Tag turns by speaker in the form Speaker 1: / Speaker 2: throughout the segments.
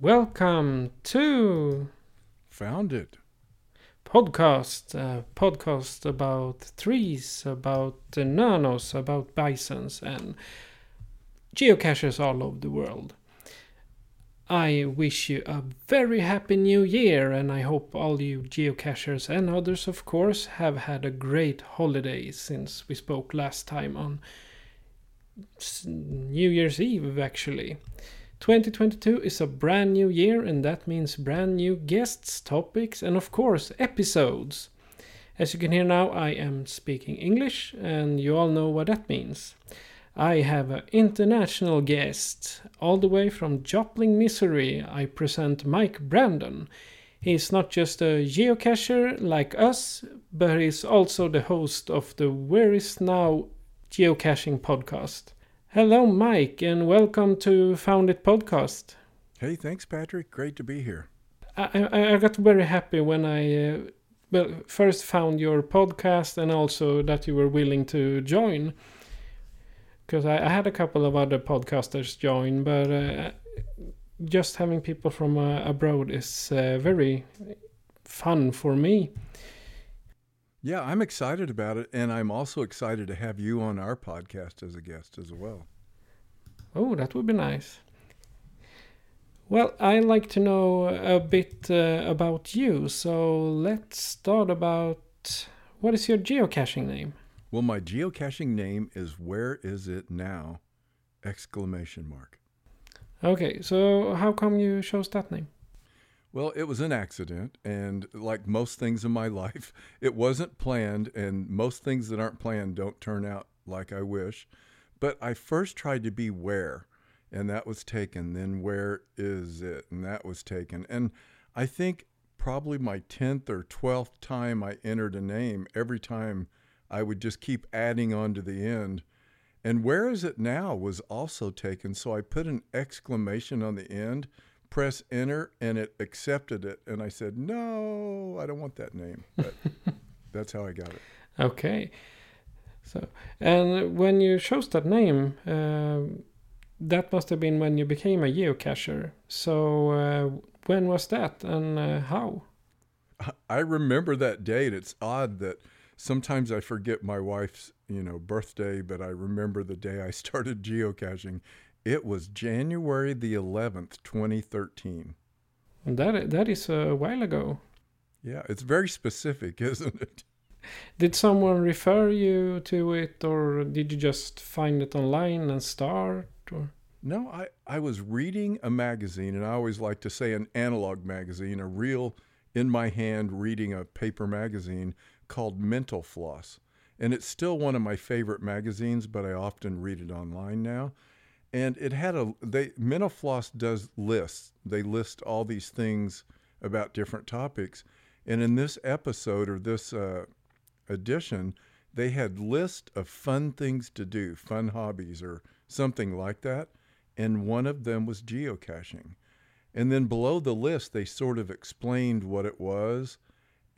Speaker 1: Welcome to
Speaker 2: Found it.
Speaker 1: podcast, uh, podcast about trees, about uh, nanos, about bisons, and geocaches all over the world. I wish you a very happy new year, and I hope all you geocachers and others, of course, have had a great holiday since we spoke last time on New Year's Eve, actually. 2022 is a brand new year, and that means brand new guests, topics, and of course, episodes. As you can hear now, I am speaking English, and you all know what that means. I have an international guest, all the way from Joplin, Missouri. I present Mike Brandon. He's not just a geocacher like us, but he's also the host of the Where Is Now geocaching podcast. Hello, Mike, and welcome to Found It podcast.
Speaker 2: Hey, thanks, Patrick. Great to be here.
Speaker 1: I, I, I got very happy when I uh, well first found your podcast and also that you were willing to join because I, I had a couple of other podcasters join, but uh, just having people from uh, abroad is uh, very fun for me.
Speaker 2: Yeah, I'm excited about it, and I'm also excited to have you on our podcast as a guest as well.
Speaker 1: Oh, that would be nice. Well, I like to know a bit uh, about you, so let's start about what is your geocaching name?
Speaker 2: Well, my geocaching name is Where Is It Now? Exclamation mark.
Speaker 1: Okay, so how come you chose that name?
Speaker 2: Well, it was an accident, and like most things in my life, it wasn't planned, and most things that aren't planned don't turn out like I wish. But I first tried to be where, and that was taken. Then where is it? And that was taken. And I think probably my 10th or 12th time I entered a name, every time I would just keep adding on to the end. And where is it now was also taken. So I put an exclamation on the end, press enter, and it accepted it. And I said, no, I don't want that name. But that's how I got it.
Speaker 1: Okay, so and when you chose that name, uh, that must have been when you became a geocacher. So uh, when was that and uh, how?
Speaker 2: I remember that date. It's odd that sometimes I forget my wife's, you know, birthday, but I remember the day I started geocaching. It was January the 11th, 2013.
Speaker 1: That that is a while ago.
Speaker 2: Yeah, it's very specific, isn't it?
Speaker 1: Did someone refer you to it, or did you just find it online and start? Or
Speaker 2: No, I, I was reading a magazine, and I always like to say an analog magazine, a real in my hand reading a paper magazine called Mental Floss. And it's still one of my favorite magazines, but I often read it online now. And it had a they Mental Floss does lists. They list all these things about different topics. And in this episode or this uh, edition, they had list of fun things to do, fun hobbies or something like that. And one of them was geocaching. And then below the list, they sort of explained what it was.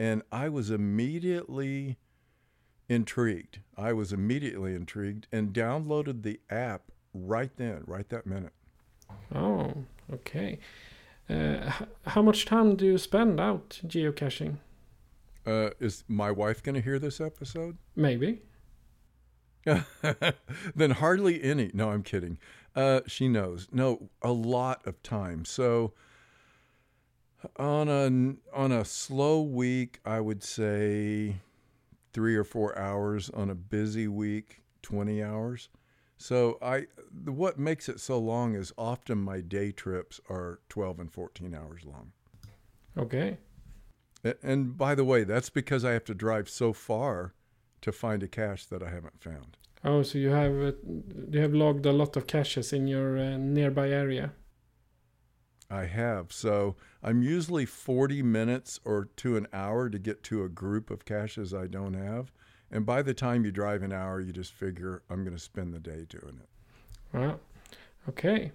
Speaker 2: And I was immediately intrigued. I was immediately intrigued and downloaded the app right then, right that minute.
Speaker 1: oh, okay. Uh, how much time do you spend out geocaching?
Speaker 2: Uh, is my wife going to hear this episode?
Speaker 1: Maybe.
Speaker 2: then hardly any. No, I'm kidding. Uh, she knows. No, a lot of time. So On a on a slow week, I would say three or four hours. On a busy week, twenty hours. So I, the, what makes it so long is often my day trips are twelve and fourteen hours long.
Speaker 1: Okay.
Speaker 2: And by the way, that's because I have to drive so far to find a cache that I haven't found.
Speaker 1: Oh, so you have uh, you have logged a lot of caches in your uh, nearby area.
Speaker 2: I have. So I'm usually 40 minutes or to an hour to get to a group of caches I don't have. And by the time you drive an hour, you just figure I'm going to spend the day doing it.
Speaker 1: Wow. Okay.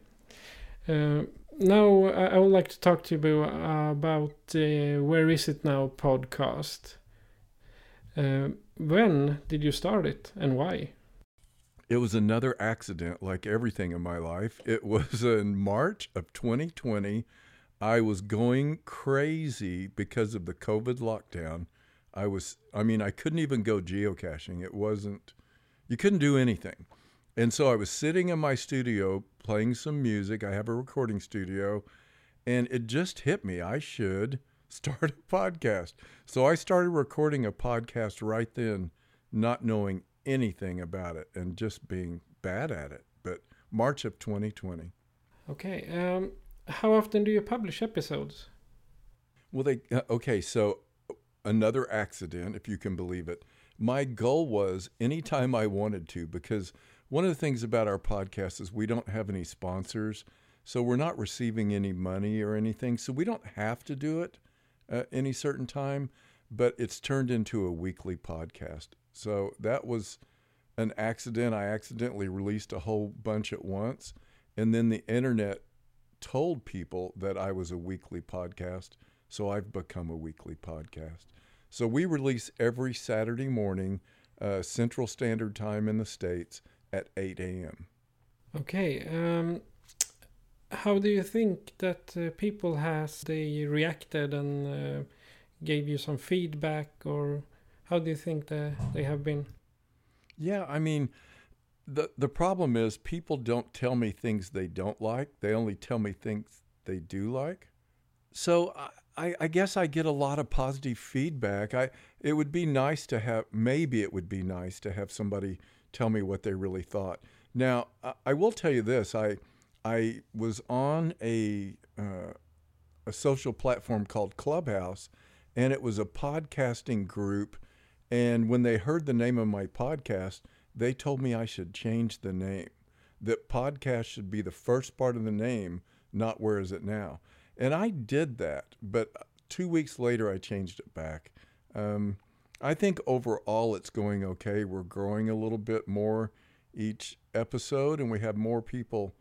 Speaker 1: Uh, now I, I would like to talk to you about, about uh, Where Is It Now podcast. Uh, when did you start it and why?
Speaker 2: It was another accident like everything in my life. It was in March of 2020. I was going crazy because of the COVID lockdown. I was, I mean, I couldn't even go geocaching. It wasn't, you couldn't do anything. And so I was sitting in my studio playing some music. I have a recording studio, and it just hit me. I should start a podcast. So I started recording a podcast right then, not knowing anything about it and just being bad at it. But March of 2020.
Speaker 1: Okay. Um, how often do you publish episodes?
Speaker 2: Well, they uh, okay. So another accident, if you can believe it. My goal was anytime I wanted to, because one of the things about our podcast is we don't have any sponsors, so we're not receiving any money or anything, so we don't have to do it at any certain time. But it's turned into a weekly podcast, so that was an accident. I accidentally released a whole bunch at once, and then the internet told people that I was a weekly podcast. So I've become a weekly podcast. So we release every Saturday morning, uh, Central Standard Time in the States at 8 a.m.
Speaker 1: Okay. Um, how do you think that uh, people has they reacted and uh, gave you some feedback, or how do you think that they have been?
Speaker 2: Yeah, I mean, the the problem is people don't tell me things they don't like. They only tell me things they do like. So I, I, I guess I get a lot of positive feedback. I it would be nice to have maybe it would be nice to have somebody tell me what they really thought. Now I, I will tell you this. I I was on a uh, a social platform called Clubhouse, and it was a podcasting group. And when they heard the name of my podcast, they told me I should change the name. That podcast should be the first part of the name, not where is it now. And I did that, but two weeks later I changed it back. Um, I think overall it's going okay. We're growing a little bit more each episode, and we have more people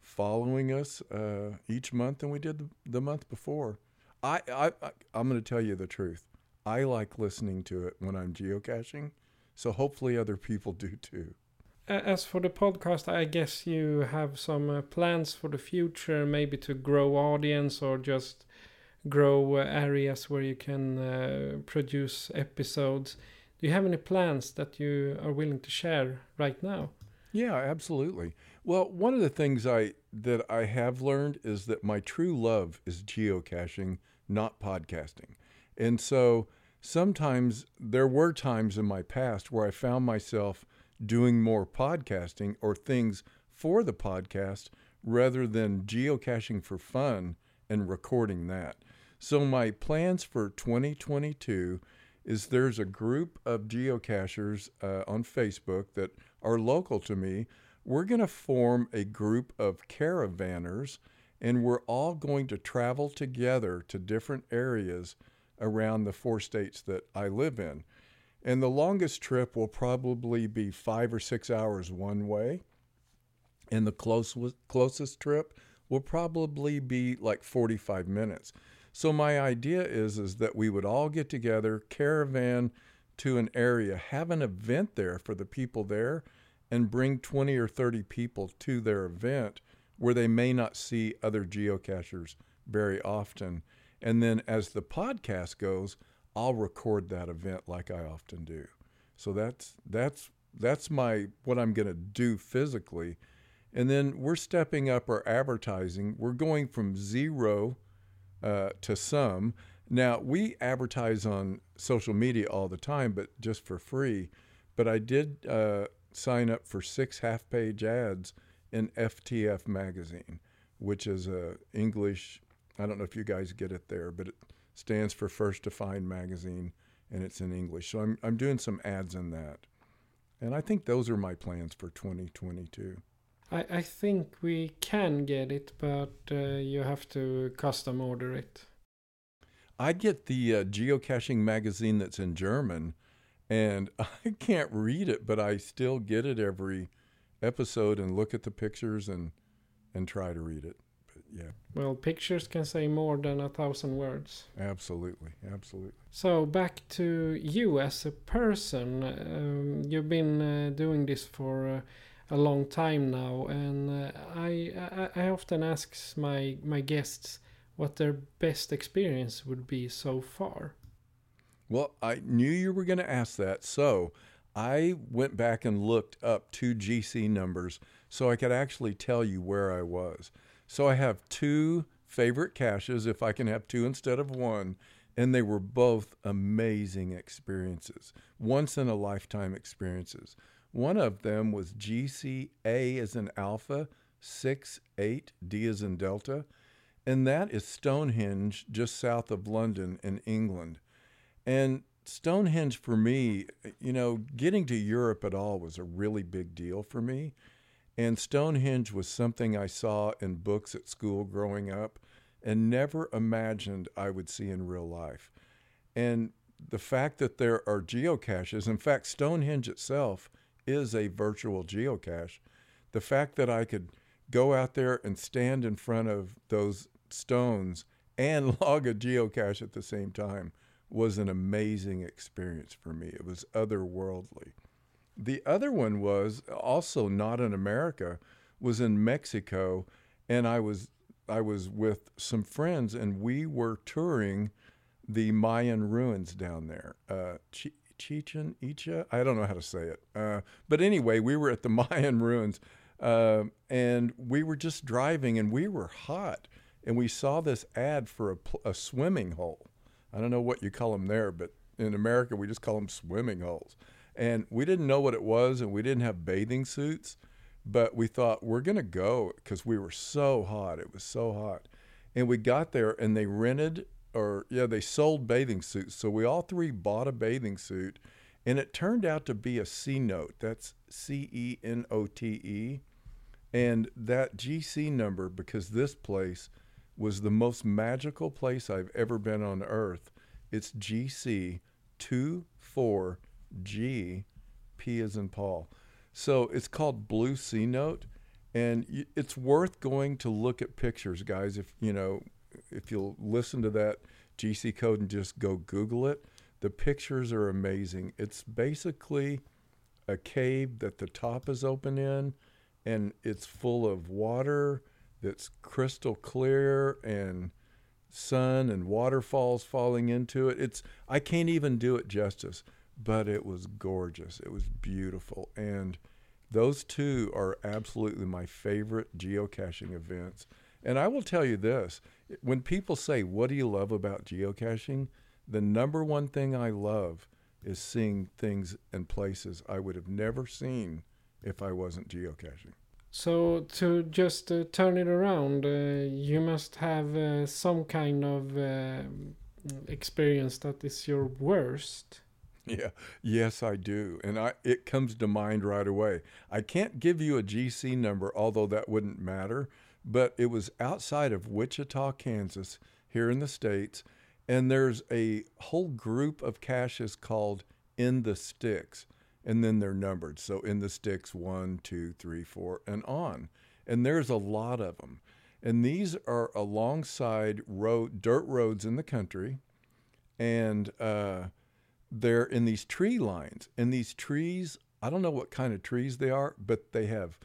Speaker 2: following us uh, each month than we did the, the month before. I, I, I I'm going to tell you the truth. I like listening to it when I'm geocaching, so hopefully other people do too.
Speaker 1: A- As for the podcast, I guess you have some uh, plans for the future, maybe to grow audience or just grow uh, areas where you can uh, produce episodes. Do you have any plans that you are willing to share right now?
Speaker 2: Yeah, absolutely. Well, one of the things I that I have learned is that my true love is geocaching, not podcasting. And so sometimes there were times in my past where I found myself doing more podcasting or things for the podcast rather than geocaching for fun and recording that. So my plans for 2022 is there's a group of geocachers uh, on Facebook that are local to me. We're going to form a group of caravanners and we're all going to travel together to different areas around the four states that I live in. And the longest trip will probably be five or six hours one way. And the closest, closest trip will probably be like 45 minutes. So my idea is is that we would all get together, caravan to an area, have an event there for the people there, and bring 20 or 30 people to their event where they may not see other geocachers very often. And then as the podcast goes, I'll record that event like I often do. So that's that's that's my what I'm going to do physically. And then we're stepping up our advertising. We're going from zero uh, to some. Now, we advertise on social media all the time, but just for free. But I did uh, sign up for six half page ads in FTF magazine, which is a English, I don't know if you guys get it there, but it stands for First to Find magazine and it's in English. So I'm, I'm doing some ads in that. And I think those are my plans for 2022.
Speaker 1: I, I think we can get it, but uh, you have to custom order it.
Speaker 2: I get the uh, geocaching magazine that's in German, and I can't read it, but I still get it every episode and look at the pictures and and try to read it. Yeah,
Speaker 1: Well, pictures can say more than a thousand words.
Speaker 2: absolutely, absolutely.
Speaker 1: So back to you as a person. Um, you've been uh, doing this for uh, a long time now, and uh, I, I I often ask my my guests what their best experience would be so far.
Speaker 2: Well, I knew you were going to ask that, so I went back and looked up two GC numbers so I could actually tell you where I was. So I have two favorite caches, if I can have two instead of one, and they were both amazing experiences, once in a lifetime experiences. One of them was GCA as in Alpha, 6 8 D as in Delta, and that is Stonehenge just south of London in England. And Stonehenge for me, you know, getting to Europe at all was a really big deal for me. And Stonehenge was something I saw in books at school growing up and never imagined I would see in real life. And the fact that there are geocaches, in fact, Stonehenge itself is a virtual geocache. The fact that I could go out there and stand in front of those stones and log a geocache at the same time was an amazing experience for me. It was otherworldly. The other one was also not in America, was in Mexico, and I was I was with some friends and we were touring the Mayan ruins down there. Uh, Ch- Chichen Itza, I don't know how to say it, uh, but anyway, we were at the Mayan ruins, uh, and we were just driving, and we were hot, and we saw this ad for a, pl- a swimming hole. I don't know what you call them there, but in America we just call them swimming holes. And we didn't know what it was, and we didn't have bathing suits, but we thought we're gonna go because we were so hot. It was so hot, and we got there, and they rented or yeah, they sold bathing suits. So we all three bought a bathing suit, and it turned out to be a cenote. That's C E N O T E, and that GC number because this place was the most magical place I've ever been on earth. It's GC 24G, P is in Paul. So it's called Blue Cenote, and it's worth going to look at pictures, guys. If you know, if you'll listen to that GC code and just go Google it, the pictures are amazing. It's basically a cave that the top is open in, and it's full of water that's crystal clear and sun and waterfalls falling into it. It's I can't even do it justice, but it was gorgeous. It was beautiful and those two are absolutely my favorite geocaching events. And I will tell you this, when people say what do you love about geocaching, the number one thing I love is seeing things and places I would have never seen if I wasn't geocaching.
Speaker 1: So to just uh, turn it around, uh, you must have uh, some kind of uh, experience that is your worst.
Speaker 2: Yeah, yes, I do, and I it comes to mind right away. I can't give you a GC number, although that wouldn't matter. But it was outside of Wichita, Kansas, here in the states, and there's a whole group of caches called In the Sticks, and then they're numbered. So In the Sticks, one, two, three, four, and on. And there's a lot of them, and these are alongside road dirt roads in the country, and uh, they're in these tree lines. And these trees, I don't know what kind of trees they are, but they have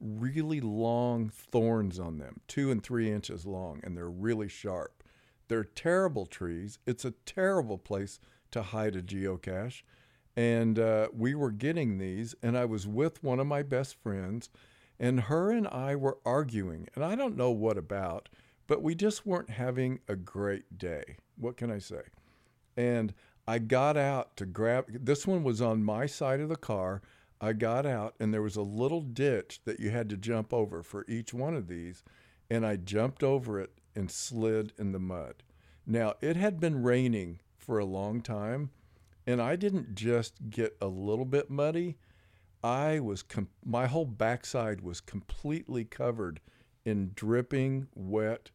Speaker 2: really long thorns on them, two and three inches long, and they're really sharp. They're terrible trees. It's a terrible place to hide a geocache. And uh, we were getting these, and I was with one of my best friends, and her and I were arguing. And I don't know what about, but we just weren't having a great day. What can I say? And I got out to grab this one was on my side of the car. I got out and there was a little ditch that you had to jump over for each one of these. And I jumped over it and slid in the mud. Now, it had been raining for a long time, and I didn't just get a little bit muddy. I was, com- my whole backside was completely covered in dripping wet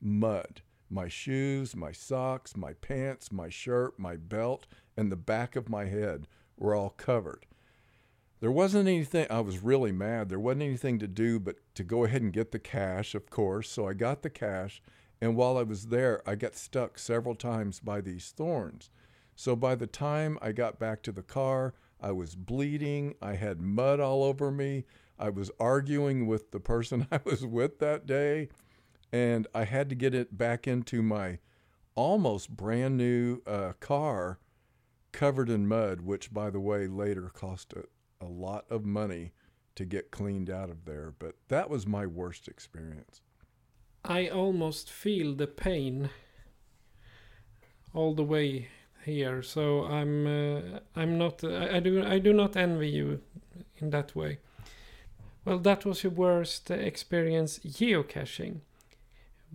Speaker 2: mud. My shoes, my socks, my pants, my shirt, my belt, and the back of my head were all covered. There wasn't anything, I was really mad. There wasn't anything to do but to go ahead and get the cache, of course. So I got the cache. And while I was there, I got stuck several times by these thorns. So by the time I got back to the car, I was bleeding. I had mud all over me. I was arguing with the person I was with that day. And I had to get it back into my almost brand new uh, car covered in mud, which, by the way, later cost a, a lot of money to get cleaned out of there. But that was my worst experience.
Speaker 1: I almost feel the pain all the way here, so I'm uh, I'm not I, I do I do not envy you in that way. Well, that was your worst experience geocaching.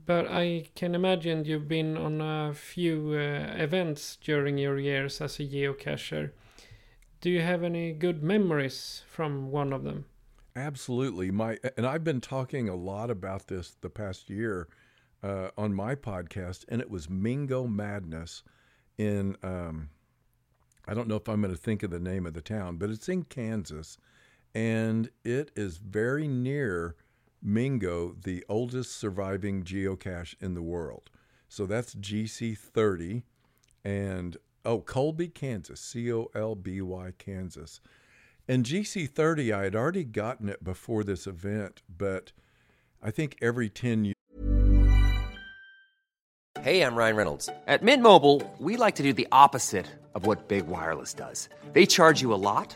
Speaker 1: But I can imagine you've been on a few uh, events during your years as a geocacher. Do you have any good memories from one of them?
Speaker 2: Absolutely. My and I've been talking a lot about this the past year uh, on my podcast, and it was Mingo Madness in um, I don't know if I'm going to think of the name of the town, but it's in Kansas, and it is very near Mingo, the oldest surviving geocache in the world. So that's GC30, and oh, Colby, Kansas, C O L B Y, Kansas. And GC30, I had already gotten it before this event, but I think every 10 years.
Speaker 3: Hey, I'm Ryan Reynolds. At Mint Mobile, we like to do the opposite of what Big Wireless does. They charge you a lot,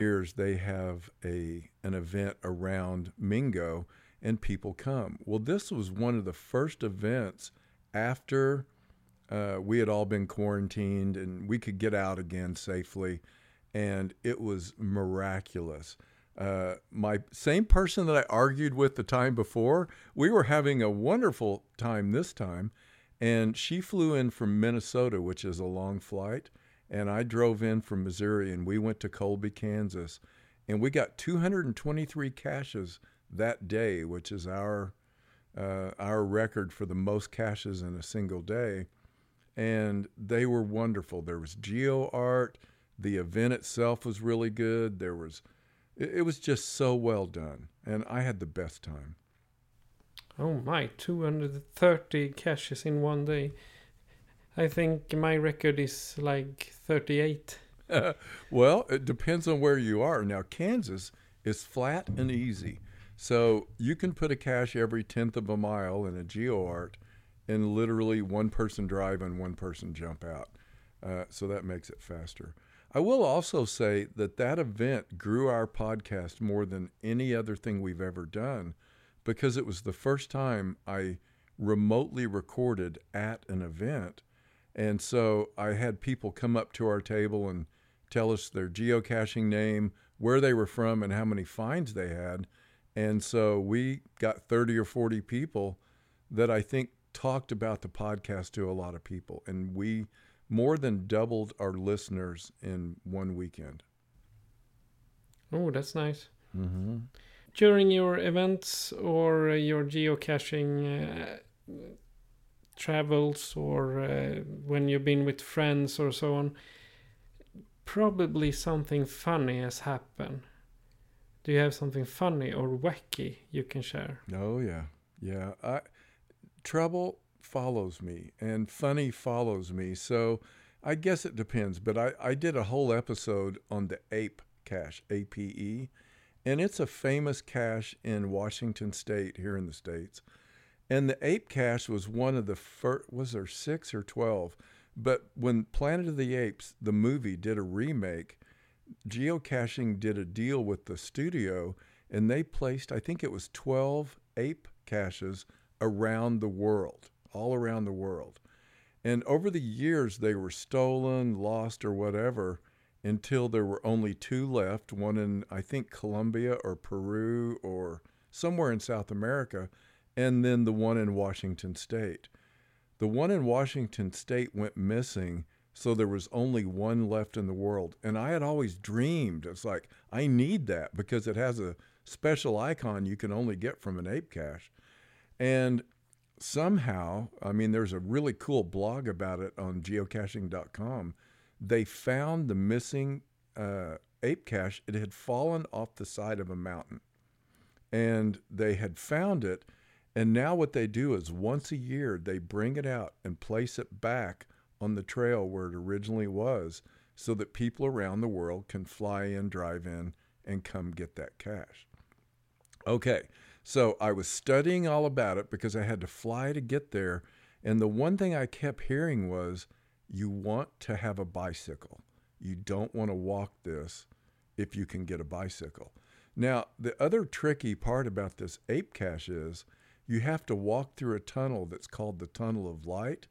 Speaker 2: Years they have a an event around Mingo and people come. Well, this was one of the first events after uh, we had all been quarantined and we could get out again safely, and it was miraculous. Uh, my same person that I argued with the time before, we were having a wonderful time this time, and she flew in from Minnesota, which is a long flight and I drove in from Missouri and we went to Colby, Kansas, and we got 223 caches that day, which is our uh, our record for the most caches in a single day. And they were wonderful. There was geo art. The event itself was really good. There was, it, it was just so well done, and I had the best time.
Speaker 1: Oh my, 230 caches in one day. I think my record is like 38.
Speaker 2: well, it depends on where you are. Now, Kansas is flat and easy. So you can put a cache every tenth of a mile in a GeoArt and literally one person drive and one person jump out. Uh, so that makes it faster. I will also say that that event grew our podcast more than any other thing we've ever done because it was the first time I remotely recorded at an event and so I had people come up to our table and tell us their geocaching name, where they were from, and how many finds they had. And so we got 30 or 40 people that I think talked about the podcast to a lot of people. And we more than doubled our listeners in one weekend.
Speaker 1: Oh, that's nice.
Speaker 2: Mm-hmm.
Speaker 1: During your events or uh, your geocaching uh, travels, or uh, when you've been with friends or so on, probably something funny has happened. Do you have something funny or wacky you can share?
Speaker 2: Oh yeah, yeah. I, trouble follows me, and funny follows me. So I guess it depends. But I, I did a whole episode on the Ape Cache, A P E, and it's a famous cache in Washington State here in the states. And the Ape Cache was one of the first. Was there six or twelve? But when Planet of the Apes, the movie, did a remake geocaching did a deal with the studio and they placed, I think it was 12 ape caches around the world, all around the world. And over the years, they were stolen, lost, or whatever until there were only two left one in, I think, Colombia or Peru or somewhere in South America, and then the one in Washington State. The one in Washington State went missing so there was only one left in the world. And I had always dreamed, it's like, I need that because it has a special icon you can only get from an ape cache. And somehow, I mean, there's a really cool blog about it on geocaching.com. They found the missing uh, ape cache. It had fallen off the side of a mountain. And they had found it. And now what they do is once a year, they bring it out and place it back on the trail where it originally was so that people around the world can fly in, drive in, and come get that cache. Okay, so I was studying all about it because I had to fly to get there. And the one thing I kept hearing was you want to have a bicycle. You don't want to walk this if you can get a bicycle. Now, the other tricky part about this ape cache is you have to walk through a tunnel that's called the Tunnel of Light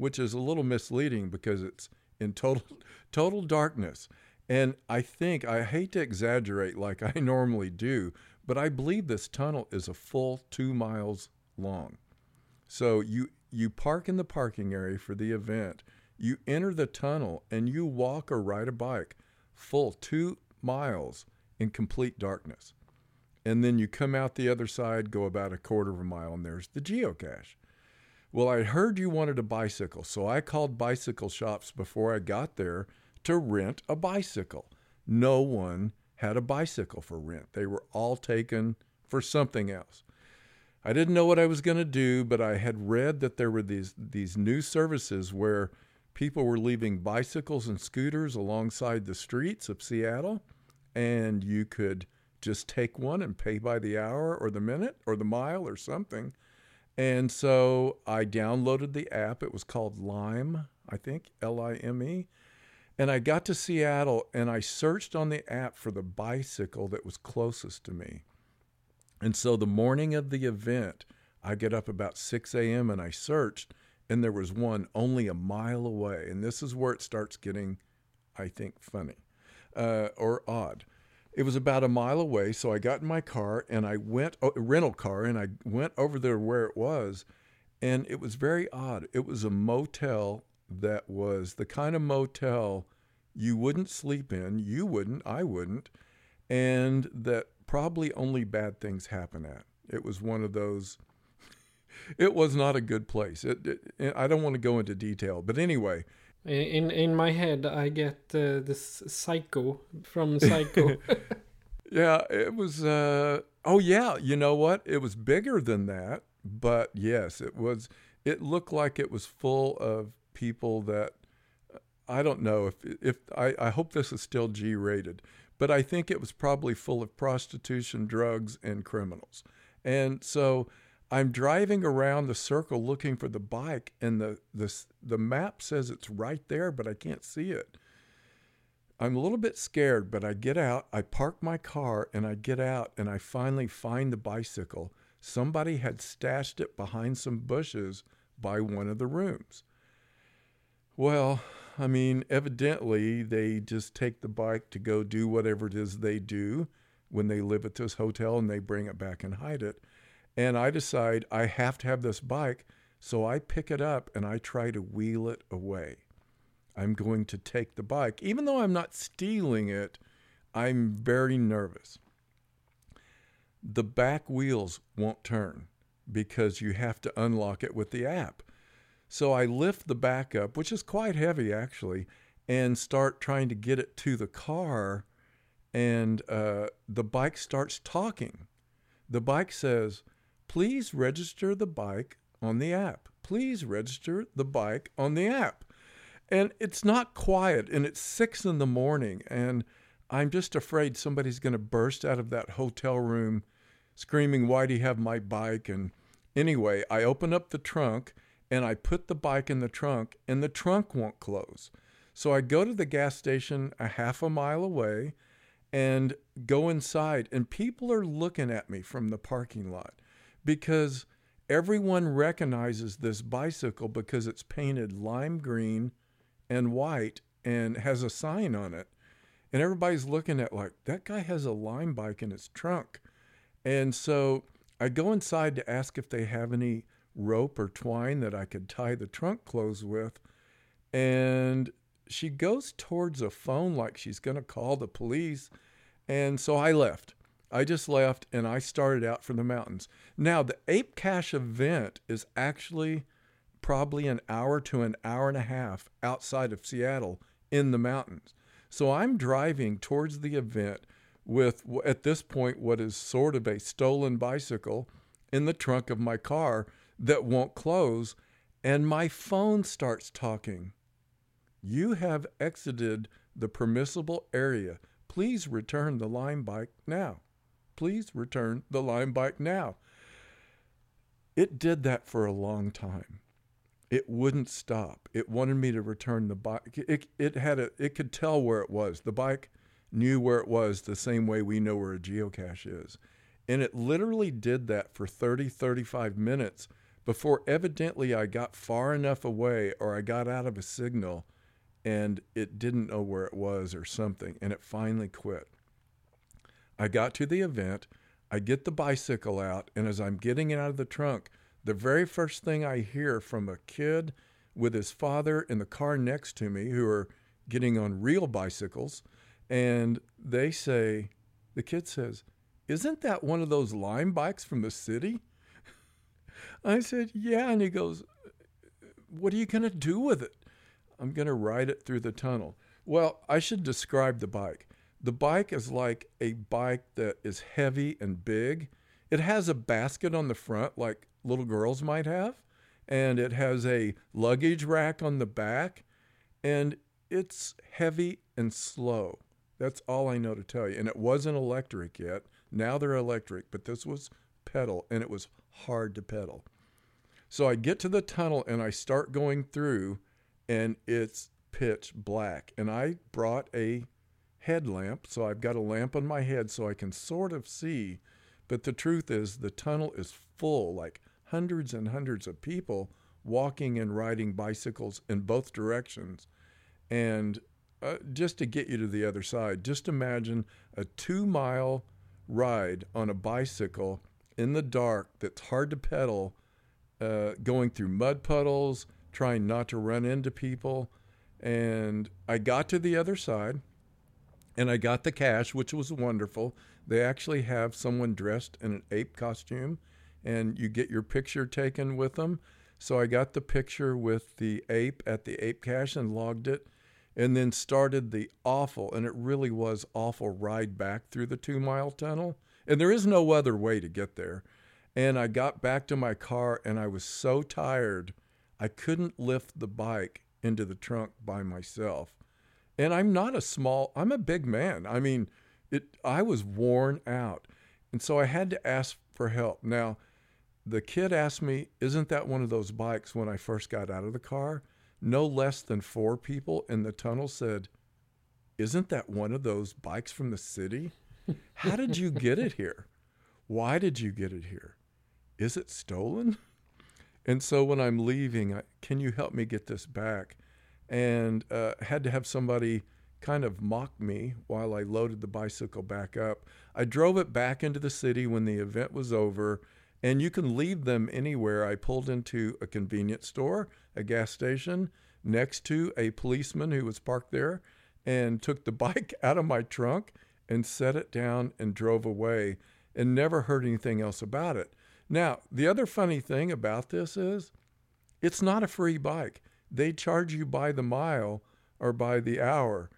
Speaker 2: which is a little misleading because it's in total total darkness. And I think I hate to exaggerate like I normally do, but I believe this tunnel is a full two miles long. So you you park in the parking area for the event, you enter the tunnel, and you walk or ride a bike full two miles in complete darkness. And then you come out the other side, go about a quarter of a mile, and there's the geocache. Well, I heard you wanted a bicycle, so I called bicycle shops before I got there to rent a bicycle. No one had a bicycle for rent, they were all taken for something else. I didn't know what I was going to do, but I had read that there were these, these new services where people were leaving bicycles and scooters alongside the streets of Seattle, and you could just take one and pay by the hour or the minute or the mile or something and so I downloaded the app. It was called Lime, I think, L I M E. And I got to Seattle and I searched on the app for the bicycle that was closest to me. And so the morning of the event, I get up about 6 a.m. and I searched, and there was one only a mile away. And this is where it starts getting, I think, funny uh, or odd it was about a mile away. So I got in my car and I went, oh, a rental car, and I went over there where it was. And it was very odd. It was a motel that was the kind of motel you wouldn't sleep in, you wouldn't, I wouldn't, and that probably only bad things happen at. It was one of those. It was not a good place. It, it, I don't want to go into detail, but anyway,
Speaker 1: in in my head, I get uh, this Psycho from Psycho.
Speaker 2: yeah, it was. Uh, oh yeah, you know what? It was bigger than that, but yes, it was. It looked like it was full of people that I don't know if if I, I hope this is still G rated, but I think it was probably full of prostitution, drugs, and criminals, and so I'm driving around the circle looking for the bike, and the, the, the map says it's right there, but I can't see it. I'm a little bit scared, but I get out, I park my car, and I get out, and I finally find the bicycle. Somebody had stashed it behind some bushes by one of the rooms. Well, I mean, evidently they just take the bike to go do whatever it is they do when they live at this hotel and they bring it back and hide it. And I decide I have to have this bike. So I pick it up and I try to wheel it away. I'm going to take the bike. Even though I'm not stealing it, I'm very nervous. The back wheels won't turn because you have to unlock it with the app. So I lift the back up, which is quite heavy actually, and start trying to get it to the car. And uh, the bike starts talking. The bike says, Please register the bike on the app. Please register the bike on the app. And it's not quiet, and it's six in the morning, and I'm just afraid somebody's going to burst out of that hotel room screaming, Why do you have my bike? And anyway, I open up the trunk and I put the bike in the trunk, and the trunk won't close. So I go to the gas station a half a mile away and go inside, and people are looking at me from the parking lot because everyone recognizes this bicycle because it's painted lime green and white and has a sign on it. And everybody's looking at like that guy has a lime bike in his trunk. And so I go inside to ask if they have any rope or twine that I could tie the trunk closed with. And she goes towards a phone like she's going to call the police. And so I left. I just left and I started out for the mountains. Now, the Ape Cache event is actually probably an hour to an hour and a half outside of Seattle in the mountains. So I'm driving towards the event with, at this point, what is sort of a stolen bicycle in the trunk of my car that won't close. And my phone starts talking. You have exited the permissible area. Please return the Lime bike now. Please return the Lime bike now. It did that for a long time. It wouldn't stop. It wanted me to return the bike. It, it had a, it could tell where it was. The bike knew where it was the same way we know where a geocache is. And it literally did that for 30, 35 minutes before evidently I got far enough away or I got out of a signal and it didn't know where it was or something. And it finally quit. I got to the event. I get the bicycle out. And as I'm getting it out of the trunk, the very first thing I hear from a kid with his father in the car next to me who are getting on real bicycles, and they say, the kid says, Isn't that one of those lime bikes from the city? I said, Yeah. And he goes, What are you going to do with it? I'm going to ride it through the tunnel. Well, I should describe the bike. The bike is like a bike that is heavy and big. It has a basket on the front, like little girls might have, and it has a luggage rack on the back, and it's heavy and slow. That's all I know to tell you. And it wasn't electric yet. Now they're electric, but this was pedal, and it was hard to pedal. So I get to the tunnel and I start going through, and it's pitch black. And I brought a headlamp, so I've got a lamp on my head so I can sort of see. But the truth is, the tunnel is full, like hundreds and hundreds of people walking and riding bicycles in both directions. And uh, just to get you to the other side, just imagine a two mile ride on a bicycle in the dark that's hard to pedal, uh, going through mud puddles, trying not to run into people. And I got to the other side and I got the cache, which was wonderful. They actually have someone dressed in an ape costume and you get your picture taken with them. So I got the picture with the ape at the ape cache and logged it and then started the awful, and it really was awful ride back through the two mile tunnel. And there is no other way to get there. And I got back to my car and I was so tired, I couldn't lift the bike into the trunk by myself. And I'm not a small, I'm a big man. I mean, it I was worn out. And so I had to ask for help. Now, the kid asked me, Isn't that one of those bikes when I first got out of the car? No less than four people in the tunnel said, Isn't that one of those bikes from the city? How did you get it here? Why did you get it here? Is it stolen? And so when I'm leaving, I, can you help me get this back? And uh, had to have somebody kind of mock me while I loaded the bicycle back up. I drove it back into the city when the event was over and you can leave them anywhere. I pulled into a convenience store, a gas station, next to a policeman who was parked there and took the bike out of my trunk and set it down and drove away and never heard anything else about it. Now, the other funny thing about this is it's not a free bike. They charge you by the mile or by the hour.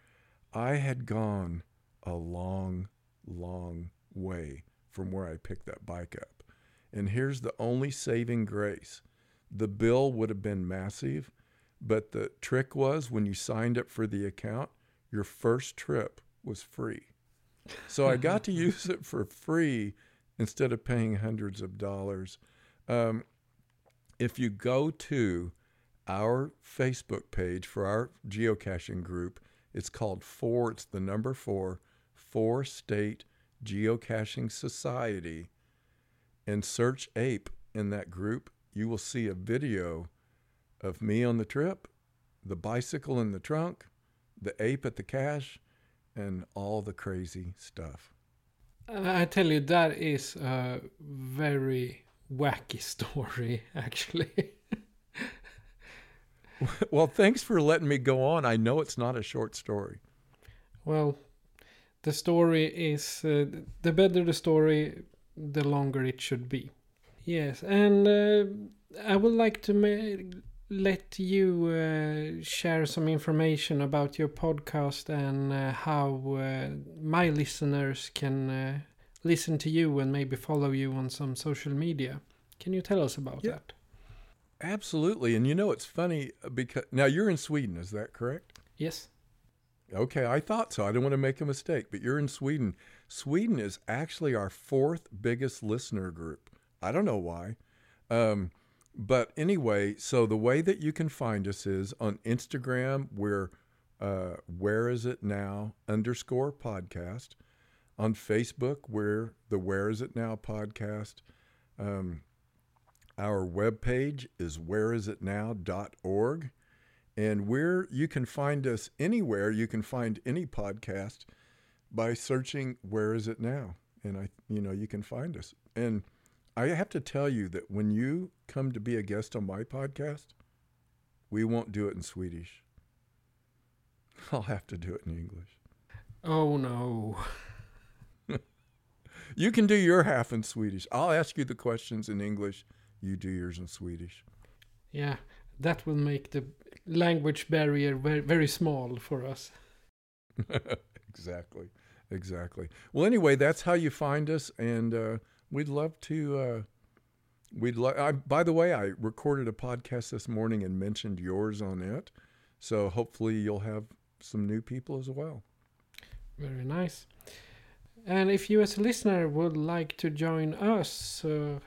Speaker 2: I had gone a long, long way from where I picked that bike up. And here's the only saving grace the bill would have been massive, but the trick was when you signed up for the account, your first trip was free. So I got to use it for free instead of paying hundreds of dollars. Um, if you go to our Facebook page for our geocaching group, it's called Four, it's the number four, Four State Geocaching Society, and search APE in that group, you will see a video of me on the trip, the bicycle in the trunk, the ape at the cache, and all the crazy stuff.
Speaker 1: Uh, I tell you, that is a very wacky story, actually.
Speaker 2: well, thanks for letting me go on. I know it's not a short story.
Speaker 1: Well, the story is uh, the better the story, the longer it should be. Yes, and uh, I would like to ma- let you uh, share some information about your podcast and uh, how uh, my listeners can uh, listen to you and maybe follow you on some social media. Can you tell us about
Speaker 2: Yeah.
Speaker 1: that?
Speaker 2: Absolutely. And you know, it's funny uh, because now you're in Sweden, is that correct?
Speaker 1: Yes.
Speaker 2: Okay, I thought so. I don't want to make a mistake, but you're in Sweden. Sweden is actually our fourth biggest listener group. I don't know why. Um, but anyway, so the way that you can find us is on Instagram, we're uh, Where Is It Now underscore podcast. On Facebook, we're the Where Is It Now podcast. Um, our webpage is whereisitnow.org. And where you can find us anywhere, you can find any podcast by searching Where Is It Now? And I you know, you can find us. And I have to tell you that when you come to be a guest on my podcast, we won't do it in Swedish. I'll have to do it in English.
Speaker 1: Oh no.
Speaker 2: You can do your half in Swedish. I'll ask you the questions in English. You do yours in Swedish.
Speaker 1: Yeah, that will make the language barrier very, very small for us.
Speaker 2: exactly. Exactly. Well, anyway, that's how you find us, and uh, we'd love to. Uh, we'd love. I, by the way, I recorded a podcast this morning and mentioned yours on it, so hopefully you'll have some new people as well.
Speaker 1: Very nice. And if you, as a listener, would like to join us, uh,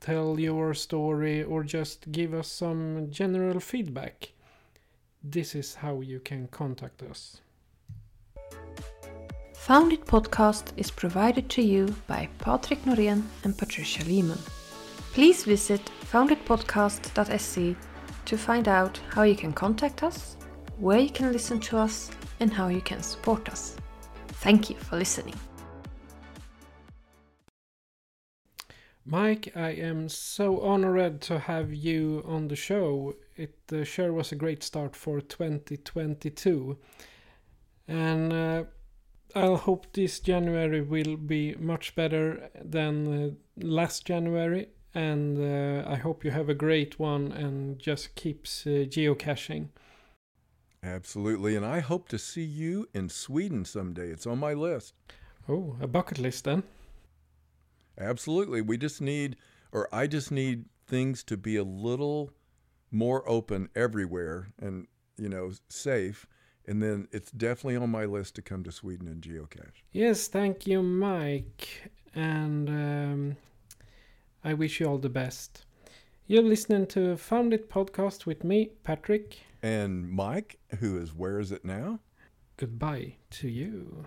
Speaker 1: tell your story, or just give us some general feedback, this is how you can contact us.
Speaker 4: Found It podcast is provided to you by Patrick Norén and Patricia Lehman. Please visit founditpodcast.se to find out how you can contact us, where you can listen to us, and how you can support us. Thank you for listening.
Speaker 1: Mike, I am so honored to have you on the show. It uh, sure was a great start for 2022. And uh, I'll hope this January will be much better than uh, last January. And uh, I hope you have a great one and just keeps uh, geocaching.
Speaker 2: Absolutely, and I hope to see you in Sweden someday. It's on my list.
Speaker 1: Oh, a bucket list then.
Speaker 2: Absolutely. We just need, or I just need things to be a little more open everywhere and, you know, safe. And then it's definitely on my list to come to Sweden and geocache.
Speaker 1: Yes, thank you, Mike. And um, I wish you all the best. You're listening to Found It podcast with me, Patrick.
Speaker 2: And Mike, who is Where Is It Now?
Speaker 1: Goodbye to you.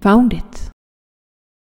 Speaker 5: found it.